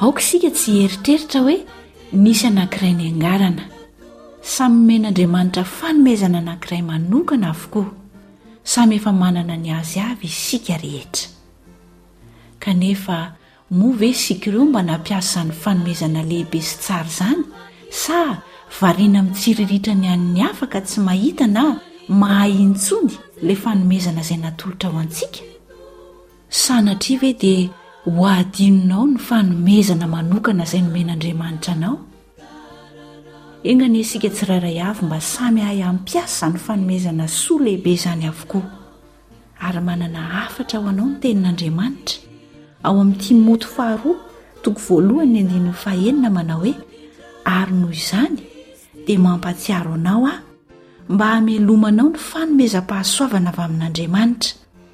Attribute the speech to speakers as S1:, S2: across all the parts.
S1: Aoka isika tsy hieritreritra hoe nisy anankiray niangarana. Samy nomen'Andriamanitra fanomezana anankiray manokana avokoa. Samy efa manana ny azy avy isika rehetra. Kanefa, moa ve isika ireo mba nampiasa izany fanomezana lehibe sy tsara izany, sa variana mitsiriritra ny an'ny hafa ka tsy mahita na mahay intsony ilay fanomezana izay natolotra ho antsika? Sanatria ve dia ho adinonao ny fanomezana manokana izay nomen'Andriamanitra anao? Enga anie isika tsirairay avy mba samy hahay hampiasa izany fanomezana soa lehibe izany avokoa. Ary manana hafatra ho anao ny Tenin'Andriamanitra, ao amin'i Timoty faharoa toko voalohany ny andininy fahenina manao hoe, Ary noho izany dia mampahatsiaro anao aho mba hamelomanao ny fanomezam-pahasoavana avy amin'Andriamanitra,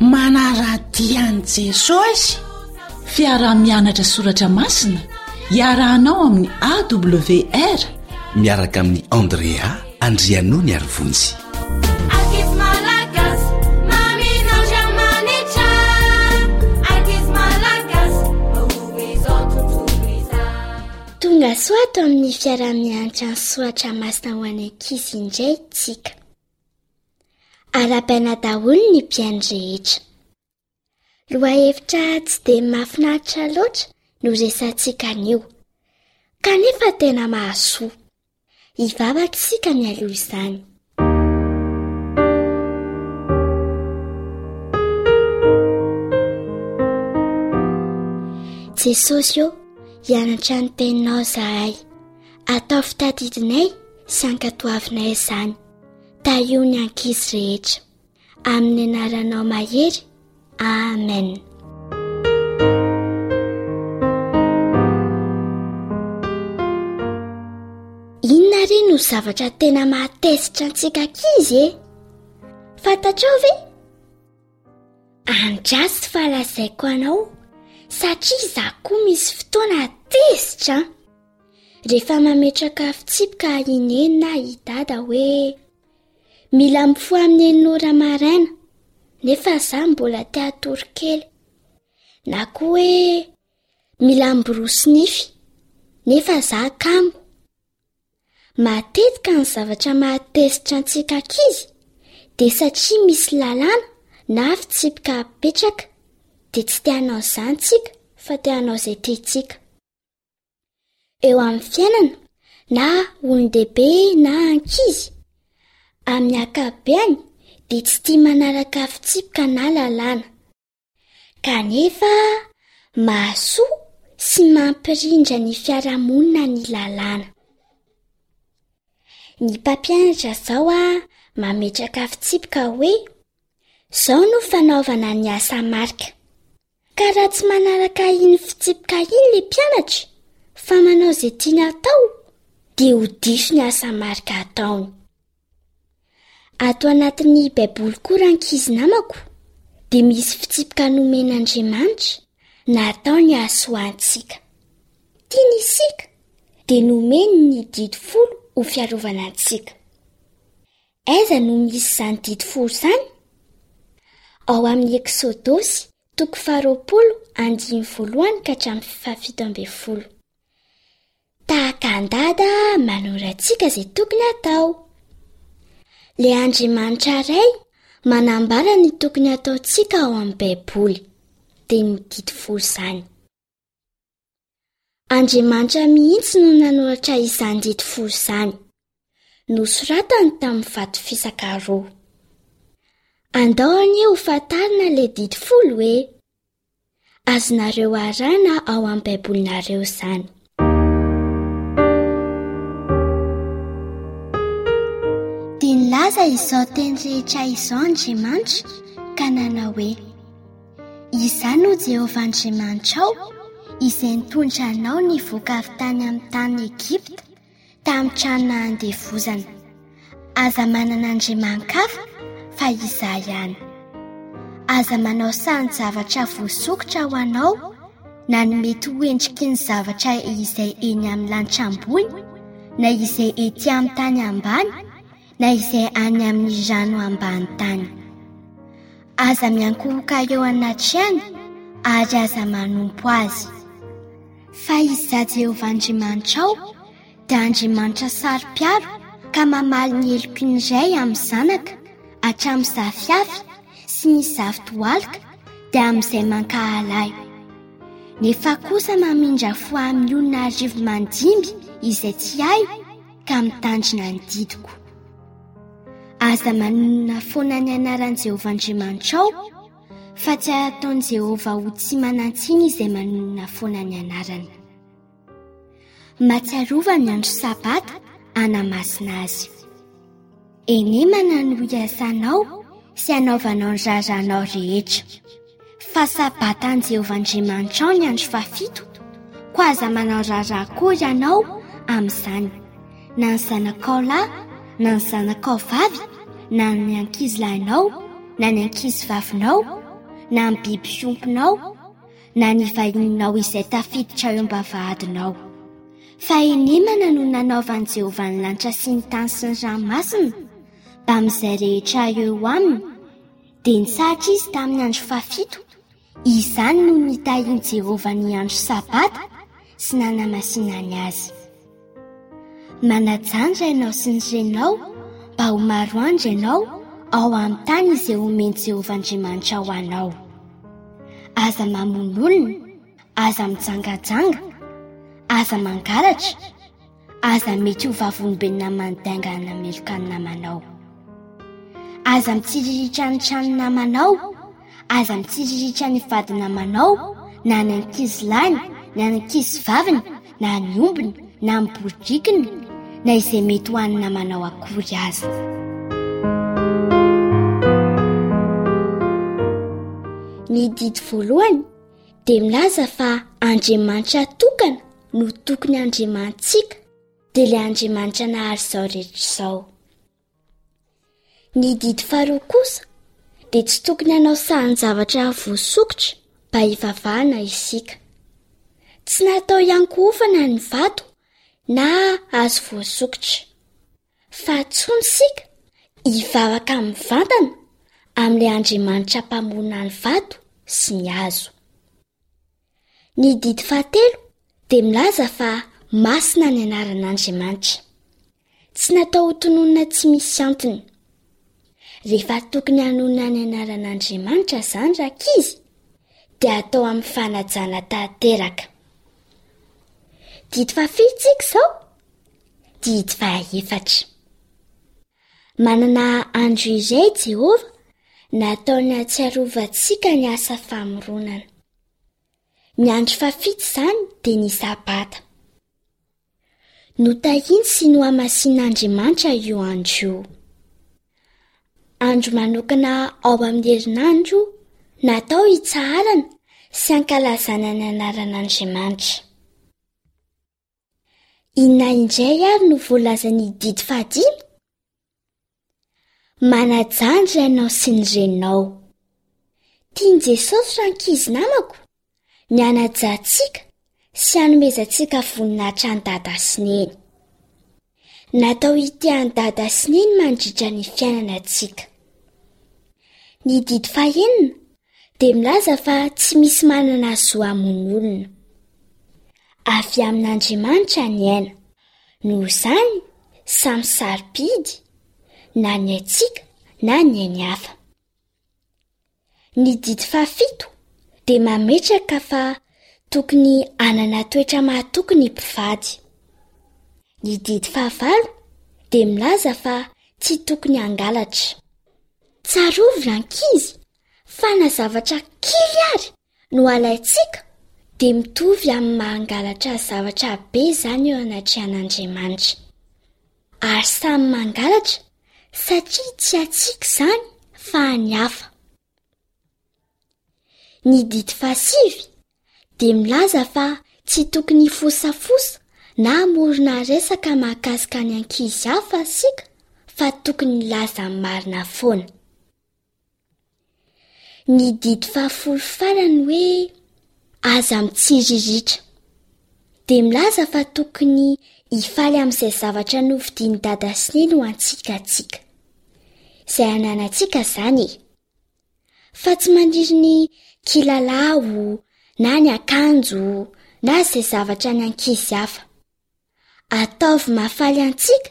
S1: Manara-dia an'i Jesosy! Fiaraha-mianatra soratra masina iarahanao amin'ny AWR
S2: miaraka amin'i Andrea Andrianonyarivonjy.
S3: Tonga soa ato amin'ny fiaraha-mianatra ny soratra masina ho any ankizy indray tsika. Arabaina daholo ny mpihaino rehetra. Lohahevitra tsy dia mahafinaritra loatra no resantsika anio, kanefa tena mahasoa. Hivavaka isika mialoha izany. Jesosy ô, hianatra ny teninao zahay. Ataovy tadidinay sy ankatoavinay izany, tahio ny ankizy rehetra. Amin'ny anaranao mahery, Amen. Inona re no zavatra tena mahatezitra antsika ankizy e? Fantatrao ve? Andrasy fa lazaiko anao satria za koa misy fotoana tezitra an! Rehefa mametraka fitsipika i neny na i dada hoe mila mifoha amin'ny enina ora maraina nefa za mbola te hatory kely. Na koa hoe mila miborosy nify nefa za kamo. Matetika ny zavatra mahatezitra antsika ankizy dia satria misy lalàna na fitsipika apetraka dia tsy te hanao izany tsika fa te hanao izay tiantsika. eo amin'ny fiainana na olon-dehibe na ankizy amin'ny akabeany dia tsy tia manaraka fitsipika na lalàna kanefa mahasoa sy mampirindra ny fiarahamonina ny lalàna ny mpampianatra zao a mametraka fitsipika hoe zao no fanaovana ny asa marika Ka raha tsy manaraka iny fitsipika iny le mpianatra fa manao izay tiany atao dia ho diso ny asa marika ataony. Ato anatin'ny Baiboly koa rankizy namako dia misy fitsipika nomen'Andriamanitra natao ny hahasoantsika. Tiany isika dia nomeny ny didy folo ho fiarovana antsika. Aiza no misy izany didy folo izany? Ao amin'ny Eksodosy, toko faharoapolo, andininy voalohany ka hatramin'ny fahafito ambin'ny folo. Tahaka an-dada manoro antsika izay tokony atao. Le Andriamanitra Ray manambara ny tokony ataontsika ao amin'ny Baiboly, dia ny didy folo izany. Andriamanitra mihitsy no nanoratra izany rito folo izany. Nosoratany tamin'ny vato fisaka roa. Andao anie ho fantarina le dito folo e! Azonareo arahina ao amin'ny Baibolinareo izany. Dia nilaza izao teny rehetra izao Andriamanitra ka nanao hoe. Izaho no Jehovah Andriamanitrao, izay nitondra anao nivoaka avy tany amin'ny tany Egypta, tamin'ny tranona andevozana. Aza manana andriaman-kafa fa izaho ihany. Aza manao sarin-javatra voasokitra ho anao, na ny mety ho endriky ny zavatra izay eny amin'ny lanitra ambony, na izay ety amin'ny tany ambany, na izay any amin'ny rano ambany tany. Aza miankohoka eo anatry any ary aza manompo azy. Fa izaho Jehovah Andriamanitrao dia Andriamanitra saro-piaro ka mamaly ny heloky ny ray amin'ny zanaka hatramin'ny zafiafy sy ny zafi-toalika dia amin'izay mankahala ahy. Nefa kosa mamindra fo amin'ny olona arivo mandimby izay tsy hay, ka mitandrina ny didiko. Aza manonona foana ny anaran'i Jehovah Andriamanitrao, fa tsy hataon'i Jehovah ho tsy manan-tsiny izay manonona foana ny anarany. Mahatsiarova ny andro Sabata hanamasina azy. Enemana no hiasanao sy hanaovanao ny raharahànao rehetra. Fa Sabata an'i Jehovah Andriamanitrao ny andro fahafito, koa aza manao raharaha akory ianao amin'izany, na ny zanakao lahy, na ny zanakao vavy, na ny ankizilahinao, na ny ankizivavinao, na ny biby fiompinao, na ny vahininao izay tafiditra eo am-bavahadinao. Fahenemana no nanaovan'i Jehovah ny lanitra sy ny tany sy ny ranomasina, mbamin'izay rehetra eo eo aminy, dia nitsahatra izy tamin'ny andro fahafito, izany no nitahian'i Jehovah ny andro Sabata sy nanamasinany azy. Manajanja ianao sy ny renao mba ho maro andro ianao ao amin'ny tany izay omen'i Jehovah Andriamanitra ho anao. Aza mamono olona, aza mijangajanga, aza mangalatra, aza mety ho vavolombelona mandainga hanameloka ny namanao. Aza mitsiriritra ny tranon'ny namanao. Aza mitsiriritra ny vady namanao, na ny ankizy lahiny, na ny ankizy vaviny, na ny ombiny, na ny boridrikiny, na izay mety ho an'ny namanao akory aza. Ny didy voalohany dia milaza fa Andriamanitra tokana no tokony andriamanitsika, dia ilay Andriamanitra nahary izao rehetra izao. Ny didy faharoa kosa dia tsy tokony hanao sahan-javatra voasokitra mba hivavahana isika. Tsy natao hiankohofana ny vato na hazo voasokitra. Fahatsoany isika hivavaka mivantana amin'ilay Andriamanitra mpamonina ny vato sy ny hazo. Ny didy fahatelo dia milaza fa masina ny anaran'Andriamanitra. Tsy natao ho tononina tsy misy antony. Rehefa tokony hanonona ny anaran'Andriamanitra izany rankizy, dia atao amin'ny fanajana tanteraka. Didy fahafiry tsika izao? Didy fahaefatra. Manana andro iray Jehovah nataony hahatsiarovantsika ny asa famoronana. Ny andro fahafito izany dia ny Sabata. Notahiny sy nohamasinin'Andriamanitra io andro io. Andro manokana ao amin'ny herinandro natao hitsaharana sy hankalazana ny anaran'Andriamanitra. Inona indray ary no voalazan'ny didy fahadimy? Manajà ny rainao sy ny reninao. Tian'i Jesosy rankizy namako ny hanajantsika sy hanomezantsika voninahitra an'i Dada sy Neny. Natao hitian'i Dada sy Neny mandritra ny fiainana tsika. Ny didy fahenina dia milaza fa tsy misy manana zo hamono olona. Avy amin'Andriamanitra ny aina. Noho izany, samy sarobidy na ny aintsika na ny ain'ny hafa. Ny didy fahafito dia mametraka fa tokony hanana toetra mahatoky ny mpivady. Ny didy fahavalo dia milaza fa tsy tokony hangalatra. Tsarovy ry ankizy fa na zavatra kely ary no alaintsika dia mitovy amin'ny maha-hangalatra zavatra be izany eo anatrehan'Andriamanitra. Ary samy mangalatra satria tsy hatsiaka izany fa ny hafa. Ny didy fahasivy dia milaza fa tsy tokony hifosafosa na hamorona resaka mahakasika ny ankizy hafa isika fa tokony hilaza ny marina foana. Ny didy fahafolo farany hoe aza mitsiriritra dia milaza fa tokony hifaly amin'izay zavatra novidian'i dada sy neny ho antsika atsika. Izay ananantsika izany e. Fa tsy maniry ny kilalao na ny akanjo na izay zavatra ny ankizy hafa. Ataovy mahafaly antsika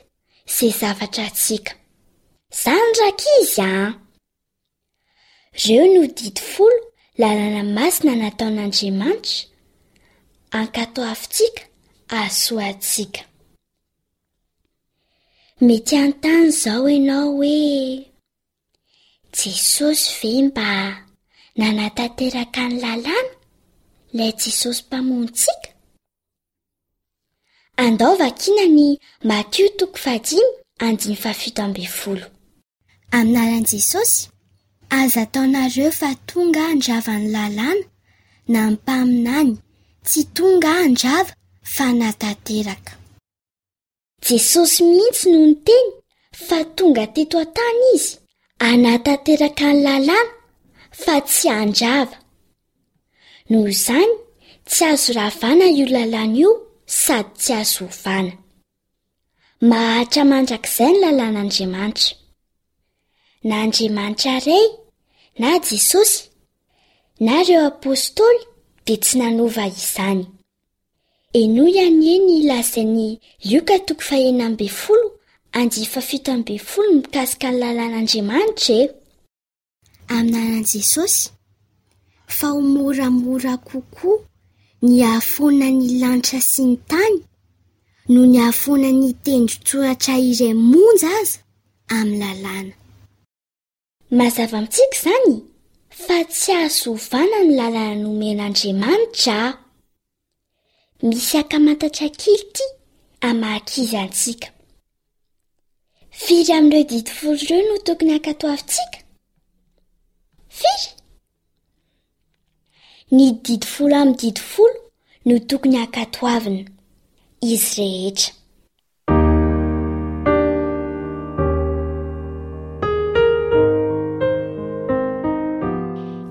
S3: ze zavatra atsika. Zany rakizy a! Ah. Reo no didy folo lalana masina nataon'Andriamanitra ankatoavintsika asoatsika. Mety antany zao enao hoe Jesosy ve mba nanatanteraka ny lalàna? Ilay Jesosy mpamontsika? Andao vakina ny Matio toko fahadimy andin'ny fahafito ambin'ny folo. Amin'alan'i Jesosy, aza ataonareo fa tonga handrava ny lalàna na ny mpaminany, tsy tonga handrava fa hanatanteraka. Jesosy mihitsy no niteny fa tonga teto an-tany izy hanatanteraka ny lalàna fa tsy handrava. Noho izany, tsy azo ravana io lalàna io sady tsy azo ovana. Maharitra mandrakizay ny lalàn'Andriamanitra. Na Andriamanitra Ray, na Jesosy, na ireo apostoly dia tsy nanova izany. Henoy anie ny lazain'i Lioka toko fahenina ambin'ny folo andihy fahafito ambin'ny folo mikasika ny lalàn'Andriamanitra e! Amin'ny anaran'i Jesosy, fa ho moramora kokoa ny hahafoana ny lanitra sy ny tany noho ny hahafoana ny tendron-tsoratra iray monja aza amin'ny lalàna. Mazava amintsika izany fa tsy azo ovana ny lalana nomen'Andriamanitra. Misy akamantatra kely ity amahakizy antsika. Firy amin'ireo didy folo ireo no tokony hankatoavintsika? Firy? Ny didy folo amin'ny didy folo no tokony hankatoavina izy rehetra.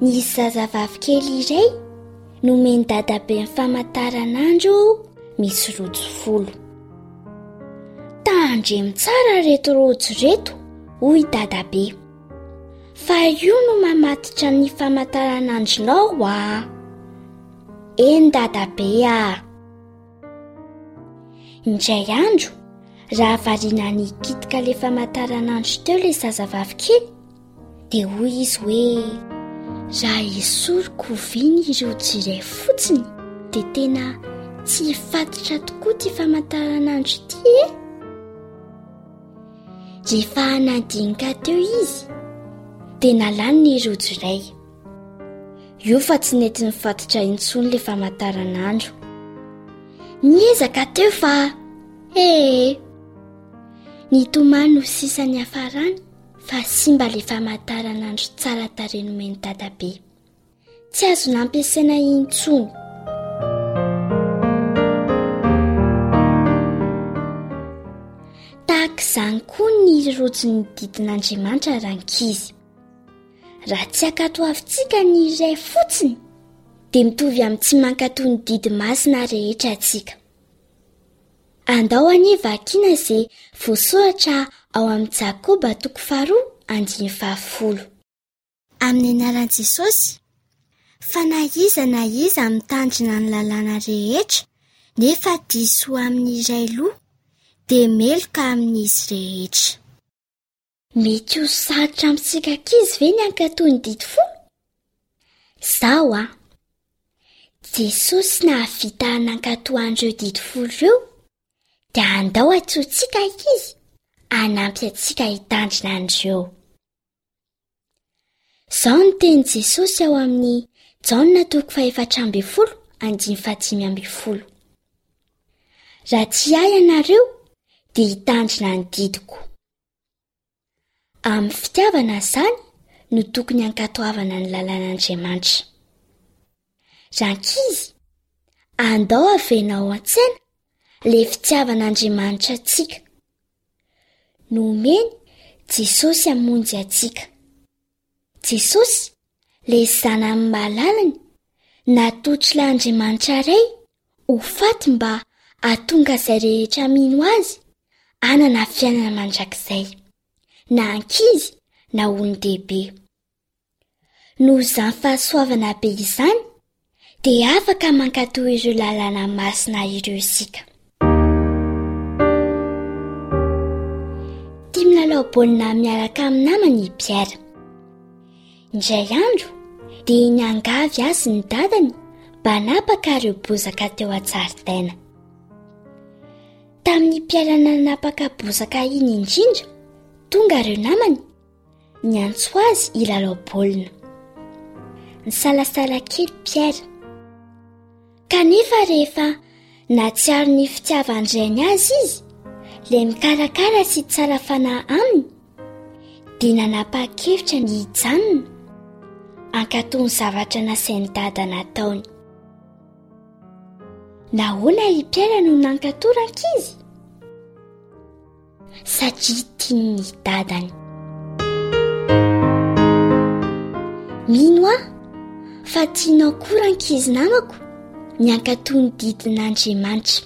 S3: Nisy zazavavy kely iray nomeny dadabe ny famantaranandro misy rojo folo. Tandremo tsara reto rojo reto, hoy dadabe. Fa io no mamatotra ny famantaranandronao a. Eny dadabe a. Indray andro, raha variana ny kitika le famantaranandro teo le zazavavy kely, dia hoy izy hoe raha esoriko viny ireo jiray fotsiny dia tena tsy hifatitra tokoa ty famantaranandro ty e. Rehefa nandinika teo izy, dia nalany ny rojo iray. Io fa tsy nety nifatotra intsony ilay famantaranandro. Niezaka teo fa ee. Nitomany ho sisa ny hafarany fa simba ilay famantaranandro tsara tarehy nomen'ny dadabe. Tsy azo nampiasaina intsony. Tahaka izany koa ny rojon'ny didin'Andriamanitra rankizy. Raha tsy hankatoavintsika ny iray fotsiny, dia mitovy amin'ny tsy mankato ny didy masina rehetra antsika. Andao anie vakina izay voasoratra ao amin'ny Jakoba toko faharoa andin'ny fahafolo. Amin'ny anaran'i Jesosy? Fa na iza na iza mitandrina ny lalàna rehetra, nefa diso amin'ny iray loha, dia meloka amin'izy rehetra. Mety ho sarotra amintsika ankizy ve ny hankatò ny didy folo? Izao an! Jesosy nahavita nankatò an'ireo didy folo ireo, dia handao antsointsika ankizy hanampy antsika hitandrina an'ireo. Izao ny teny Jesosy ao amin'ny Jaona toko fahefatra ambin'ny folo andin'ny fahadimy ambin'ny folo. Raha tsy ahy ianareo dia hitandrina ny didiko. Amin'ny fitiavana izany no tokony hankatoavana ny lalàn'Andriamanitra. Rankizy, andao havena ao an-tsaina ilay fitiavan'Andriamanitra antsika. Nomeny Jesosy hamonjy antsika. Jesosy, ilay zanany malalany, natolotr'Andriamanitra Ray ho faty mba hahatonga izay rehetra mino azy hanana fiainana mandrakizay, na ankizy na olon-dehibe. Noho izany fahasoavana be izany, dia afaka mankatò ireo lalàna masina ireo isika. Tia milalao baolina miaraka amin'ny namany i Pierre. Indray andro, dia niangavy azy ny dadany mba hanapaka ireo bozaka teo an-tsaridaina. Tamin'ny mpialana nanapaka bozaka iny indrindra, tonga ireo namany Niantso azy hilalao baolina. Nisalasala kely Pierre. Kanefa rehefa natsiaro ny fitiavan-drainy azy izy, le mikarakara sy tsara fanahy aminy, dia nanapa-kevitra ny hijanona, ankatony zavatra nasain'ny dada nataony. Nahoana i Pierre no nankatorankizy? satria tian'ny dadany. Mino aho fa tianao koa rankizy namako ny hankatò ny didin'Andriamanitra.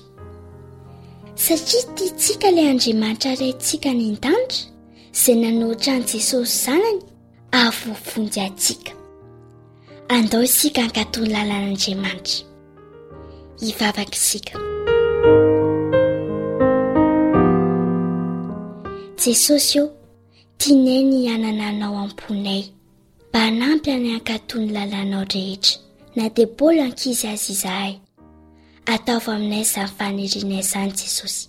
S3: Satria tiantsika ilay Andriamanitra Raintsika any an-danitra izay nanao ohatran'i Jesosy Zanany. Avo vonjy antsika. Andao isika hankatò ny lalan'Andriamanitra. Hivavaka isika. Jesosy ô, tianay ny hanana anao am-ponay. Mba hanampy any hankatò ny lalanao rehetra, na dia bolo ankizy azy izahay. Ataovy aminay izany fanirianay izany, Jesosy.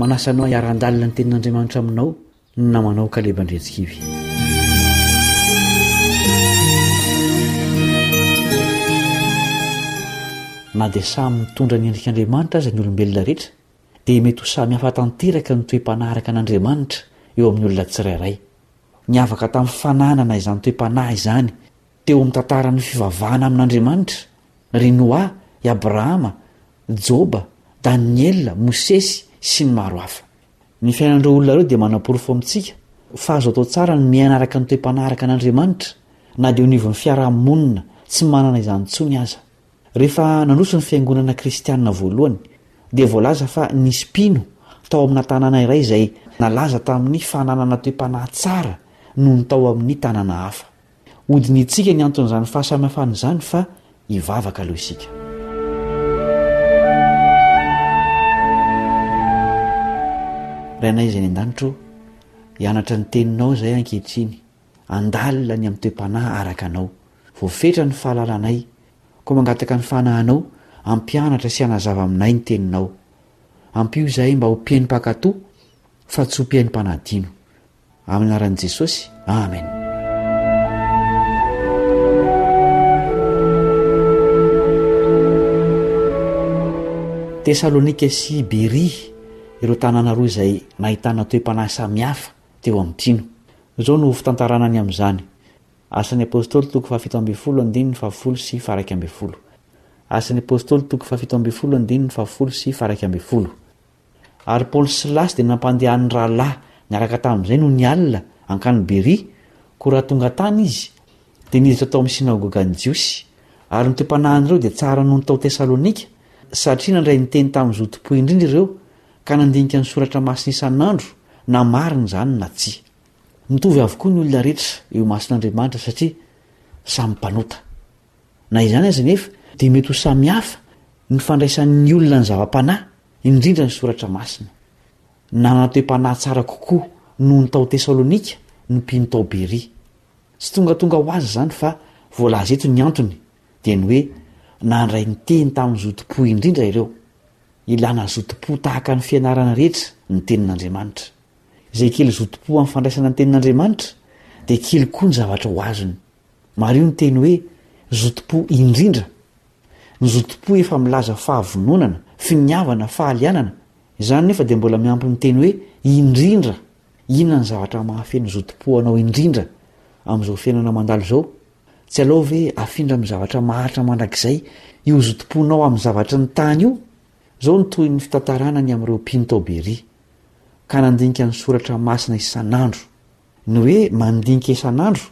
S4: manasa anao
S5: hiaran-dalina ny tenin'andriamanitra aminao ny namanao kaleba ndretsikivy na dia samy mitondra ny endrik'andriamanitra aza ny olombelona rehetra dia mety ho samy hafa tanteraka ny toe-panaraka an'Andriamanitra eo amin'ny olona tsirairay. Niavaka tamin'ny fananana izany toe-panahy izany teo amin'ny tantaran'ny fivavahana amin'Andriamanitra, ry Noa, i Abrahama, Joba, Daniela, Mosesy, sy ny maro hafa. Ny fiainan'ireo olona ireo dia manaporofo amintsika fa azo atao tsara ny miaina araka ny toe-panaraka an'Andriamanitra, na dia eo anivon'ny fiaraha-monina tsy manana izany intsony aza. Rehefa nandroso ny fiangonana kristianina voalohany, dia voalaza fa nisy mpino tao amina tanàna iray izay nalaza tamin'ny fananana toe-panahy tsara noho ny tao amin'ny tanàna hafa. Hodinihintsika ny anton'izany fahasamihafana izany fa hivavaka aloha isika. Ray anay izay any an-danitra ô, hianatra ny Teninao izahay ankehitriny. Handalina ny amin'ny toe-panahy araka anao. Voafetra ny fahalalanay, koa mangataka ny fanahinao hampianatra sy hanazava aminay ny teninao. Ampio izahay mba ho mpihaino mpankato fa tsy ho mpihaino mpanadino. Amin'ny anaran'i Jesosy, Amen. Tesalonika sy Beria ireo tanàna roa izay nahitana toe-panahy samihafa. teo amin'ny mpino. Izao no fitantarana ny amin'izany, Asan'ny Apôstôly toko fahafito ambin'ny folo andininy fahafolo sy faharaika ambin'ny folo. Asan'ny Apôstôly toko fahafito ambin'ny folo andininy fahafolo sy faharaika ambin'ny folo. Ary Paoly sy Silasy dia nampandeha ny rahalahy niaraka tamin'izay nony alina hankany Beria, koa raha tonga tany izy, dia niditra tao amin'ny sinagogan'ny Jiosy. Ary ny toe-panahin'ireo dia tsara noho ny tao Tesalonika, satria nandray ny teny tamin'ny zotom-po indrindra ireo, ka nandinika ny soratra masina isan'andro na marina izany na tsia. Mitovy avokoa ny olona rehetra eo imason'Andriamanitra satria samy mpanota. Na izany aza anefa dia mety ho samy hafa ny fandraisan'ny olona ny zava-panahy, indrindra ny soratra masina. Nanana toe-panahy tsara kokoa noho ny tao Tesalonika ny mpino tao Beria. Tsy tongatonga ho azy izany fa voalaza eto ny antony dia ny hoe nandray ny teny tamin'ny zotom-po indrindra ireo. Ilana zotom-po tahaka ny fianarana rehetra ny Tenin'Andriamanitra. Izay kely zotom-po amin'ny fandraisana ny Tenin'Andriamanitra dia kely koa ny zavatra ho azony. Mariho ny teny hoe zotom-po indrindra. Ny zotom-po efa milaza fahavononana, finiavana, fahalianana. Izany nefa dia mbola miampy ny teny hoe indrindra. Inona ny zavatra mahafeno zotom-po anao indrindra amin'izao fiainana mandalo izao? Tsy aleo ve afindra amin'ny zavatra maharitra mandrakizay io zotom-ponao amin'ny zavatry ny tany io? Izao no tohin'ny fitantaràna ny amin'ireo mpino tao Beria, Ka nandinika ny soratra masina isan'andro. Ny hoe mandinika isan'andro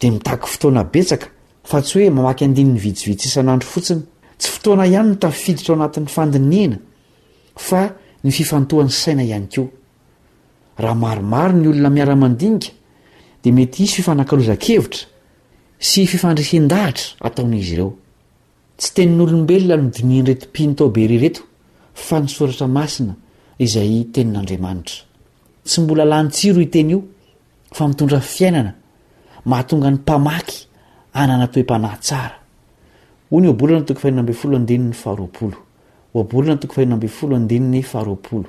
S5: dia mitaky fotoana betsaka fa tsy hoe mamaky andininy vitsivitsy isan'andro fotsiny. Tsy fotoana ihany no tafiditra ao anatin'ny fandinihina fa ny fifantohan'ny saina ihany koa. Raha maromaro ny olona miara-mandinika dia mety hisy fifanakalozan-kevitra sy fifandresen-dahatra ataon'izy ireo. Tsy tenin'olombelona no dinihin'ireto mpino tao Beria ireto fa ny Soratra Masina izay Tenin'Andriamanitra. Tsy mbola lany tsiro io teny io fa mitondra fiainana mahatonga ny mpamaky hanana toe-panahy tsara. Hoy ny Ohabolana toko fahenina ambin'ny folo andininy faharoapolo. Ohabolana toko fahenina ambin'ny folo andininy faharoapolo.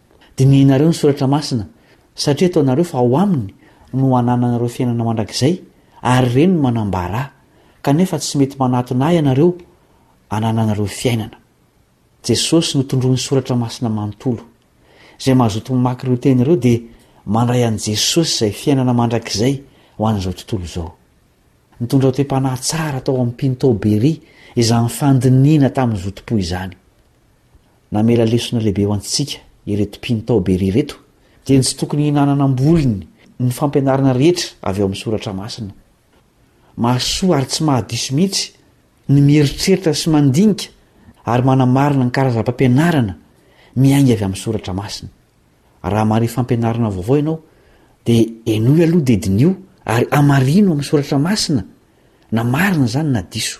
S5: Dinihinareo ny Soratra Masina, satria ataonareo fa ao aminy no anananareo fiainana mandrakizay, ary ireny no manambara ahy, kanefa tsy mety manatona ahy ianareo anananareo fiainana. Jesosy no tondroin'ny Soratra Masina manontolo. Izay mazoto mamaky ireo teny ireo dia mandray an'i Jesosy izay fiainana mandrakizay ho an'izao tontolo izao. Nitondra hotem-panahy tsara tao amin'ny Pinto Berry izany fandinihina tamin'ny zotom-po izany. Namela lesona lehibe ho antsika ireto mpino tao Beria ireto. Dieny tsy tokony hinanana am-bolony ny fampianarana rehetra avy ao amin'ny Soratra Masina. Mahasoa ary tsy mahadiso mihitsy ny mieritreritra sy mandinika ary manamarina ny karazam-pampianarana miainga avy amin'ny Soratra Masina. Raha mahare fampianarana vaovao ianao, dia henoy aloha dia diniho ary hamarino amin'ny Soratra Masina na marina izany na diso.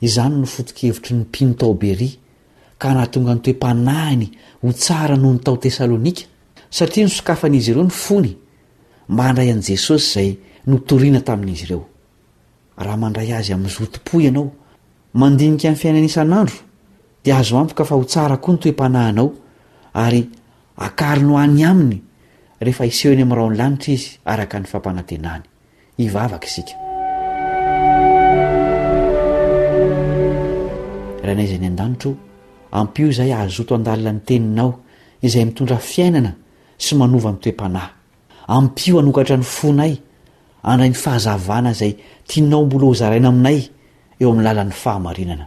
S5: Izany no foto-kevitry ny mpino tao Beria, ka nahatonga ny toe-panahiny ho tsara noho ny tao Tesalonika, satria nosokafan'izy ireo ny fony mba handray an'i Jesosy izay notorina tamin'izy ireo. Raha mandray azy amin'ny zotom-po ianao, mandinika ny fiainana isan'andro, dia azo antoka fa ho tsara koa ny toe-panahinao, ary akariny ho any aminy rehefa hiseho eny amin'ny rahon'ny lanitra izy araka ny fampanantenany. Hivavaka isika. Rainay izay any an-danitra o, ampio izahay hahazoto handalina ny Teninao izay mitondra fiainana sy manova ny toe-panahy. Ampio hanokatra ny fonay handray ny fahazavana izay tianao mbola hozaraina aminay eo amin'ny lalan'ny fahamarinana.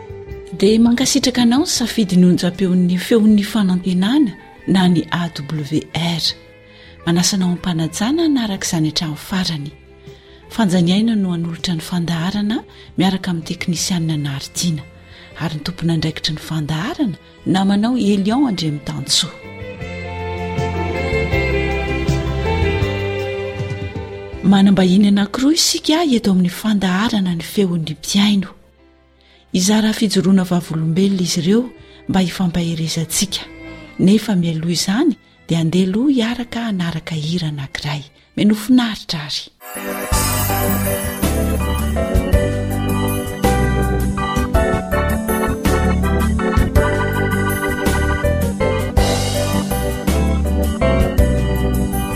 S1: Dia mankasitraka anao ny safidy ny onjam-peon'ny feon'ny fanantenana na ny AWR. Manasa anao am-panajana hanaraka izany hatramin'ny farany. Fanjaniaina no hanolotra ny fandaharana miaraka amin'ny teknisianina Naritina ary ny tompon'andraikitry ny fandaharana namanao Elion Andriamitansoa. Manambahiny anankiroa isika eto amin'ny fandaharana ny feon'ny mpihaino. Hizara fijoroana vavolombelona izy ireo mba hifampaherezantsika. Nefa mialoha izany dia handeha aloha hiaraka hanaraka hira anankiray.
S6: Mino finaritra ary.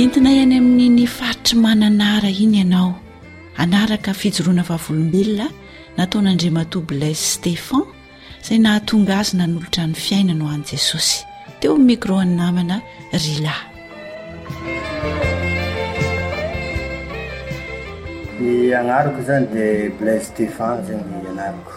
S6: entinay
S1: any amin'ny ny faritry mananara iny ianao anaraka fijoroana vavolombelona nataon'andriamatoa blais stefan
S7: izay nahatonga azy nanolotra ny fiainana ho an'i jesosy teo amin'ny microany namana rila
S8: ny anarako izany dia blais stefan zany ny anarako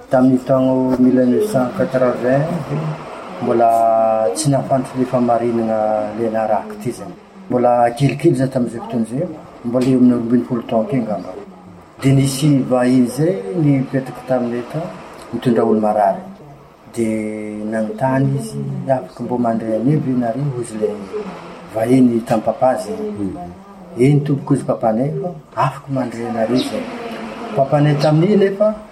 S8: Tamin'ny taogno mille neuf cent quatre-vingt, mbola tsy nahafantatro ny fahamarinana ilay narahako ity izay. Mbola kelikely za tamin'izay fotoana izay, mbola eo amin'ny roa ambin'ny folo taogno kely angamba. Dia nisy vahiny izay nipetako taminay tao, nitondra olo-marary. Dia nanontany izy, afaka mbô mandray anay ve nareo? hoy izy ilay vahiny tamin'ny papà izay. Eny tompoko hoy izy papanay fa afaka mandray anareo izay. Papanay tamin'io nefa.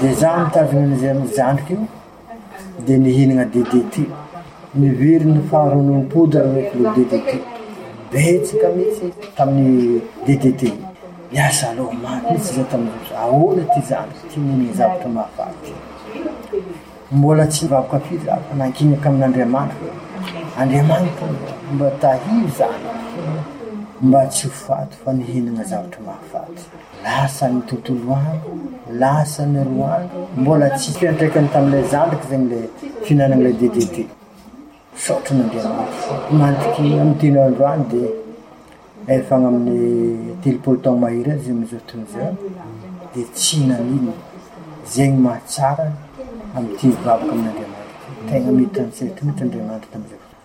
S8: Dia za nitazona an'izay amin'ny zandriko io dia nihinana DDT, niviry ny faharoa noho ny poudre ny kilo DDT, betsaka mintsy tamin'ny DDT, niasa aloha mafy mintsy za tamin'izay, ahoana ty zandriko ty mihinana zavatra mahafaty ty, mbola tsy nivaboka firy za fa nankiniko amin'Andriamanitra hoe Andriamanitra ô mba tahio zandriko mba tsy ho faty fa nihinana zavatra mahafaty. Lasa ny tontolo andro, lasa ny roa andro, mbola tsy fiantraikany tamin'ilay zandriko zegny le fihinanagna le DDT. Misaotra an'Andriamanitra. Mandriky amin'ny dimy andro any de efa agny amin'ny telopolo taogno mahery eo zay am'izao fotoagna zao de tsy naninona. Zegny mahatsara ny amin'ny tia ny vavaka amin'Andriamanitra, tegna mety an-tsaiko mihitsy Andriamanitra tam'izay fotoagna.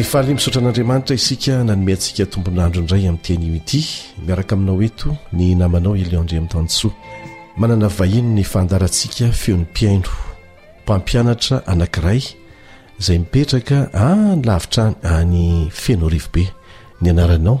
S9: dia faly misaotra an'andriamanitra isika nanome antsika tombonandro indray amin'ny teny io ity miaraka aminao eto ny namanao ileo andri amin'ny tansoa manana vahiny ny fandarantsika feo ny mpiaino mpampianatra anankiray izay mipetraka any lavitra any any feno rivobe ny anaranao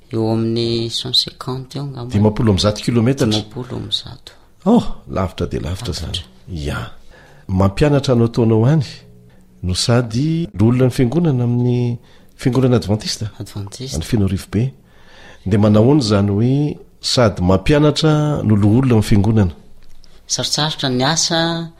S10: Eo amin'ny cent cinquante eo angamba.
S9: Dimampolo amby zato kilometatra.
S10: Dimampolo amby zato.
S9: Oh, lavitra dia lavitra zany. Ya. Mampianatra anao taonao any no sady loholona ny fiangonana amin'ny fiangonana adventiste.
S10: Adventiste.
S9: Any Feno Rivobe. Dia manahoana izany hoe sady mampianatra no loholona amin'ny fiangonana?
S10: Sarotsarotra ny asa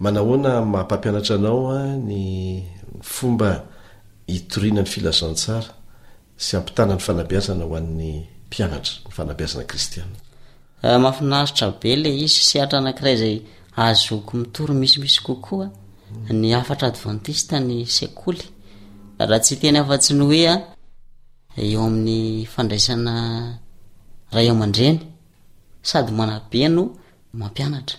S10: Manahoana amin'ny maha
S9: mpampianatra anao
S10: ny
S9: fomba hitoriana ny filazantsara sy hampitana ny fanabeazana ho an'ny mpianatra, ny fanabeazana kristiana?
S10: Mahafinaritra be ilay izy, sehatra anankiray izay ahazoako mitory misimisy kokoa ny hafatra advantista ny sekoly, raha tsy hiteny afa-tsy ny hoe eo amin'ny fandraisana ray aman-dreny sady manabe no mampianatra.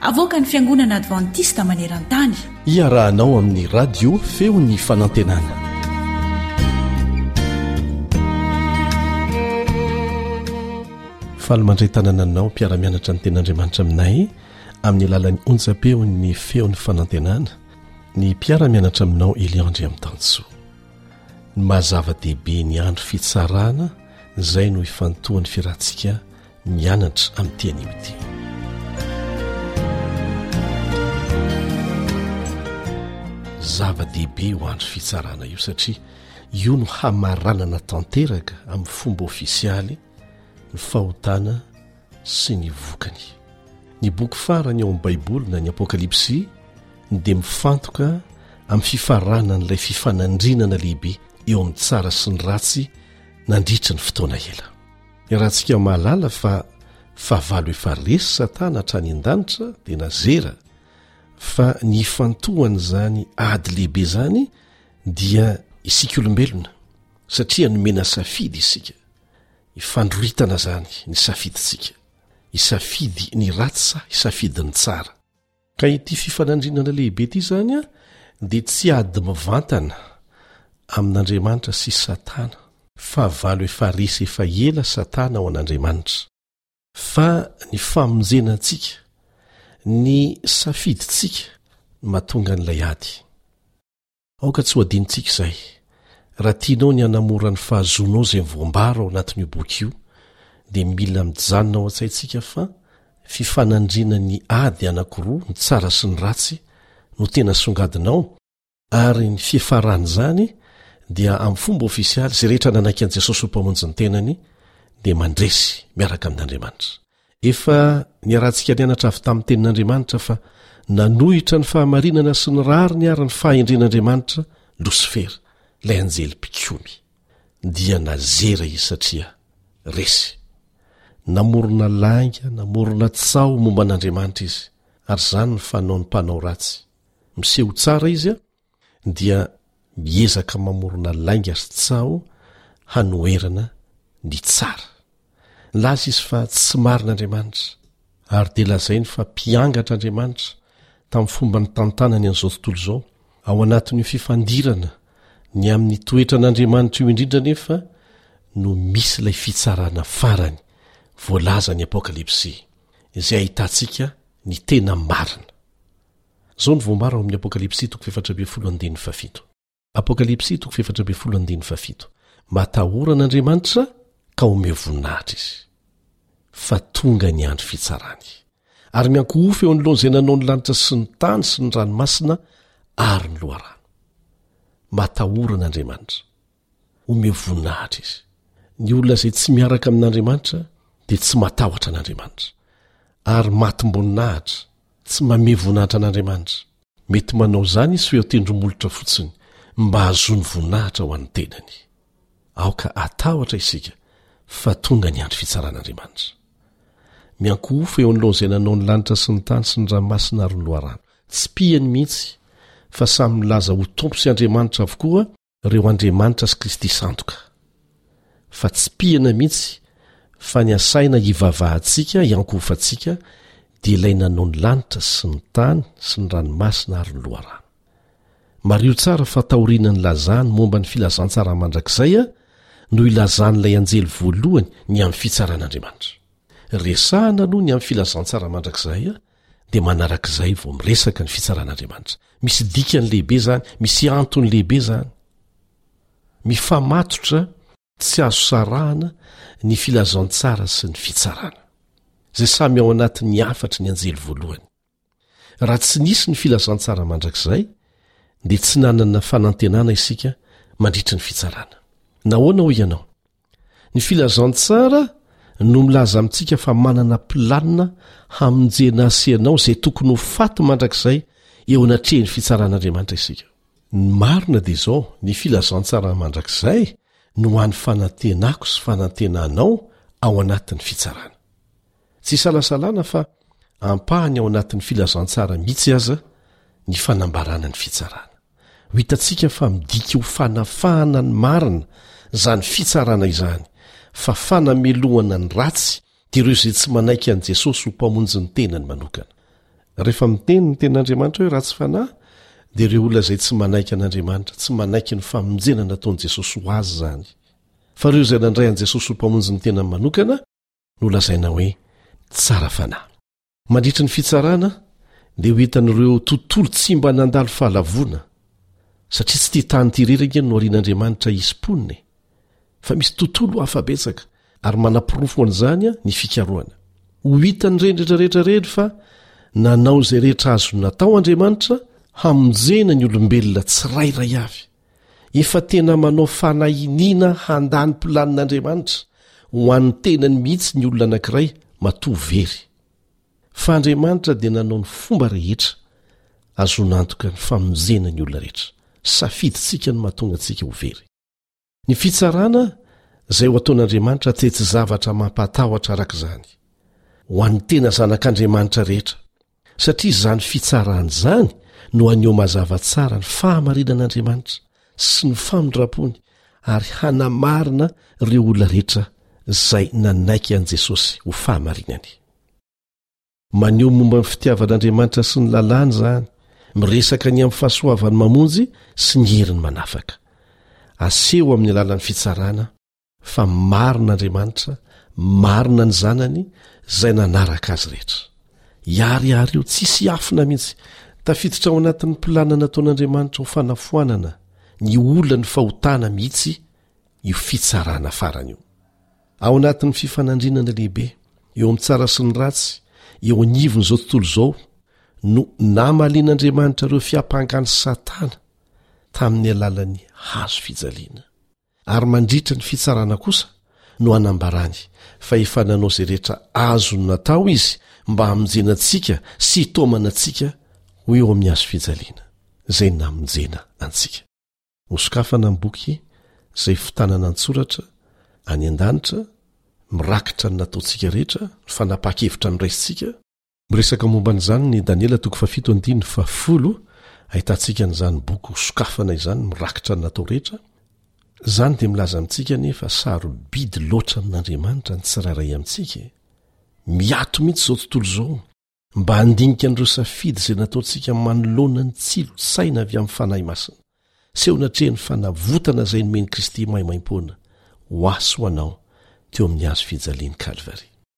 S10: Avoakan'ny Fiangonana
S7: Advantista maneran-tany.
S11: Iarahanao amin'ny Radio Feon'ny Fanantenana.
S9: Faly mandray tanana anao mpiara-mianatra ny ten'Andriamanitra aminay amin'ny alalan'ny onjam-peon'ny Feon'ny Fanantenana ny mpiara-mianatra aminao Eliandry amin'ny tansoa. Ny mazava-dehibe ny andro fitsarana izay no ifantohan'ny firantsika mianatra amin'ity anio ity zava-dehibe ho andro fitsarana io satria io no hamaranana tanteraka amin'ny fomba ofisialy ny fahotana sy ny vokany ny boky farany ao amin'ny baiboly na ny apokalypsy dia mifantoka amin'ny fifaranan'ilay fifanandrinana lehibe eo amin'ny tsara sy ny ratsy nandritra ny fotoana ela Iarahantsika mahalala fa fahavalo efa resy satana hatrany an-danitra dia nazera fa ny ifantohan'izany ady lehibe izany dia isika olombelona satria nomena safidy isika ifandroritana izany ny safidintsika isafidy ny ratsy sa isafidy ny tsara Ka ity fifanandrinana lehibe ity izany dia tsy ady mivantana amin'Andriamanitra sy Satana. Fahavalo Efa resy efa ela Satana ao an'Andriamanitra. Fa ny famonjena antsika, ny safidintsika no mahatonga an'ilay ady. Aoka tsy ho adinontsika izay, raha tianao ny hanamora ny fahazoanao izay voambara ao anatin'io boky io, dia mila mijanona ao an-tsaintsika fa fifanandrinan'ny ady anankiroa, ny tsara sy ny ratsy, no tena asongadina ao, ary ny fiafaran'izany dia amin'ny fomba ofisialy izay rehetra nanaiky an'i Jesosy ho Mpamonjy ny tenany dia mandresy miaraka amin'Andriamanitra. Efa niarahantsika nianatra avy tamin'ny Tenin'Andriamanitra fa nanohitra ny fahamarinana sy ny rariny ary ny fahendren'Andriamanitra Losifera, ilay anjely mpikomy. Dia nazera izy satria resy. Namorona lainga, namorona tsaho momba an'Andriamanitra izy, ary izany ny fanaon'ny mpanao ratsy. Miseho ho tsara izy, dia miezaka mamorona lainga sy tsaho hanoherana ny tsara. Nilaza izy fa tsy marina Andriamanitra, ary dia lazainy fa mpiangatra Andriamanitra tamin'ny fomba nitantanany an'izao tontolo izao. Ao anatin'io fifandirana ny amin'ny toetran'Andriamanitra io indrindra anefa no misy ilay fitsarana farany voalazan'ny Apokalypsy, izay ahitantsika ny tena marina. Izao no voambara ao amin'ny Apokalypsy toko fahefatra ambin'ny folo andininy fahafito. Apokalypsy toko fahefatra ambin'ny folo andininy fahafito. Matahora an'Andriamanitra ka omeo voninahitra Izy. Fa tonga ny andro fitsarany. Ary miankohofy eo anoloan'izay nanao ny lanitra sy ny tany sy ny ranomasina ary ny loharano. Matahora an'Andriamanitra. Omeo voninahitra izy. Ny olona izay tsy miaraka amin'Andriamanitra dia tsy matahotra an'Andriamanitra. Ary matim-boninahitra, tsy mamehy voninahitra an'Andriamanitra. Mety manao izany izy f'eo an-tendromolotra fotsiny mba hahazoany voninahitra ho an'ny tenany. Aoka hatahotra isika fa tonga ny andro fitsaran'Andriamanitra. Miankohofa eo anoloana izay nanao ny lanitra sy ny tany sy ny ranomasina ary ny loharano. Tsipihany mihitsy fa samy milaza ho Tompo sy Andriamanitra avokoa reo andriamanitra sy kristy sandoka fa tsy pihana mihitsy fa ny asaina hivavahantsika iankohofantsika dia ilay nanao ny lanitra sy ny tany sy ny ranomasina ary ny loharano mario tsara fa taoriana ny lazany momba ny filazantsara mandrakizay a no ilazan'ilay anjely voalohany ny amin'ny fitsaran'andriamanitra resahana aloha ny amin'ny filazantsara mandrakizay a dia manarak'izay vao miresaka ny fitsaran'Andriamanitra. Misy dikany lehibe zany, misy antony lehibe zany. Mifamatotra tsy azo sarahana ny filazantsara sy ny fitsarana, zay samy ao anatin'ny hafatry ny anjely voalohany. Raha tsy nisy ny filazantsara mandrakizay, dia tsy nanana fanantenana isika mandritry ny fitsarana. Nahoana ho ianao? Ny Filazantsara no milaza amintsika fa manana planina hamonjena ahy sy ianao izay tokony ho faty mandrakizay eo anatrehan'ny fitsaran'Andriamanitra isika. Ny marina dia izao, ny Filazantsara mandrakizay no ho an'ny fanantenako sy fanantenanao ao anatin'ny fitsarana. Tsy isalasalana fa ampahany ao anatin'ny Filazantsara mihitsy aza ny fanambarana ny fitsarana. Ho hitantsika fa midika ho fanafahana ny marina izany fitsarana izany, fa fanamelohana ny ratsy dia ireo izay tsy manaiky an'i Jesosy ho Mpamonjy ny tenany manokana. Rehefa miteny ny Tenin'Andriamanitra hoe ratsy fanahy, dia ireo olona izay tsy manaiky an'Andriamanitra, tsy manaiky ny famonjena nataon'i Jesosy ho azy izany. Fa ireo izay nandray an'i Jesosy ho Mpamonjy ny tenany manokana no lazaina hoe tsara fanahy. Mandritry ny fitsarana dia ho hitan'ireo tontolo tsy mba nandalo fahalavoana, satria tsy ity tany ity irery ange no arian'Andriamanitra hisy mponina e! fa misy tontolo hafa betsaka ary manaporofo an'izany ny fikarohana. Ho hitan'ireny rehetra rehetra ireny fa nanao izay rehetra azony natao Andriamanitra hamonjena ny olombelona tsirairay avy. efa tena manao fanahiniana handà ny planin'Andriamanitra ho an'ny tenany mihitsy ny olona anankiray matoa very. Fa Andriamanitra dia nanao ny fomba rehetra ahazoana antoka ny famonjena ny olona rehetra. Safidintsika ny mahatonga antsika ho very. Ny fitsarana izay ho ataon'Andriamanitra dia tsy zavatra mampatahotra araka izany ho an'ny tena zanak'Andriamanitra rehetra. satria izany fitsarana izany no haneho mazava tsara ny fahamarinan'Andriamanitra sy ny famindram-pony ary hanamarina ireo olona rehetra izay nanaiky an'i Jesosy ho fahamarinany. Maneho ny momba ny fitiavan'Andriamanitra sy ny lalàny izany, miresaka ny amin'ny fahasoavan'ny mamonjy sy ny heriny manafaka. Aseho amin'ny alalan'ny fitsarana. fa marina andriamanitra marina ny zanany zay nanaraka azy rehetra iary ary io tsisy afina mihitsy tafiditra ao anatin'ny plana nataon'andriamanitra ho fanafoanana ny ola ny fahotana mihitsy io fitsarana farany io ao anatin'ny fifanandrinana lehibe eo amin'ny tsara sy ny ratsy eo anivon'izao tontolo izao no namalian'andriamanitra ireo fiampangany satana tamin'ny alalan'ny hazo fijaliana ary mandritra ny fitsarana kosa no hanambarany fa efa nanao izay rehetra azony natao izy mba hamonjena antsika sy hitaomana antsika ho eo amin'ny hazo fijaliana izay namonjena antsika. Nosokafana ny boky izay fotanana an-tsoratra any an-danitra, mirakitra ny nataontsika rehetra, ny fanapahan-kevitra noraisintsika, Miresaka momba an'izany ny Daniela toko fahafito andininy fahafolo, ahitantsika an'izany boky ho sokafana izany mirakitra ny natao rehetra, izany dia milaza amintsika anie fa sarobidy loatra amin'Andriamanitra ny tsirairay amintsika e! Miato mihitsy izao tontolo izao mba handinika an'ireo safidy izay nataontsika manoloana ny tsilosaina avy amin'ny Fanahy Masina, seho natrehin'ny fanavotana izay nomen'i Kristy maimaimpoana ho ahy sy ho anao teo amin'ny hazo fijalian'i Kalvary.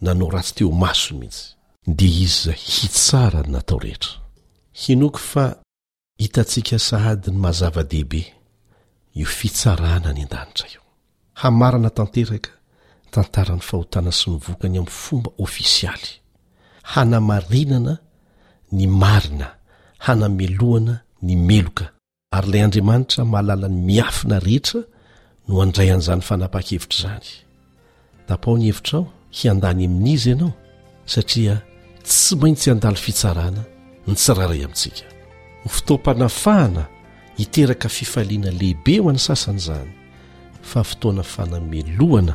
S9: nanao ratsy teo masony mihitsy. Dia iza hitsara ny natao rehetra? Hinoako fa hitantsika sahady ny maha zava-dehibe io fitsarana any an-danitra io. Hamarana tanteraka ny tantaran'ny fahotana sy ny vokany amin'ny fomba ofisialy. Hanamarinana ny marina, hanamelohana ny meloka. Ary ilay Andriamanitra mahalala ny miafina rehetra no handray an'izany fanapahan-kevitra izany. Tapaho ny hevitrao hiandany amin'izy ianao satria tsy maintsy handalo fitsarana ny tsirairay amintsika. Ho fotoam-panafahana hiteraka fifaliana lehibe ho an'ny sasany izany fa fotoana fanamelohana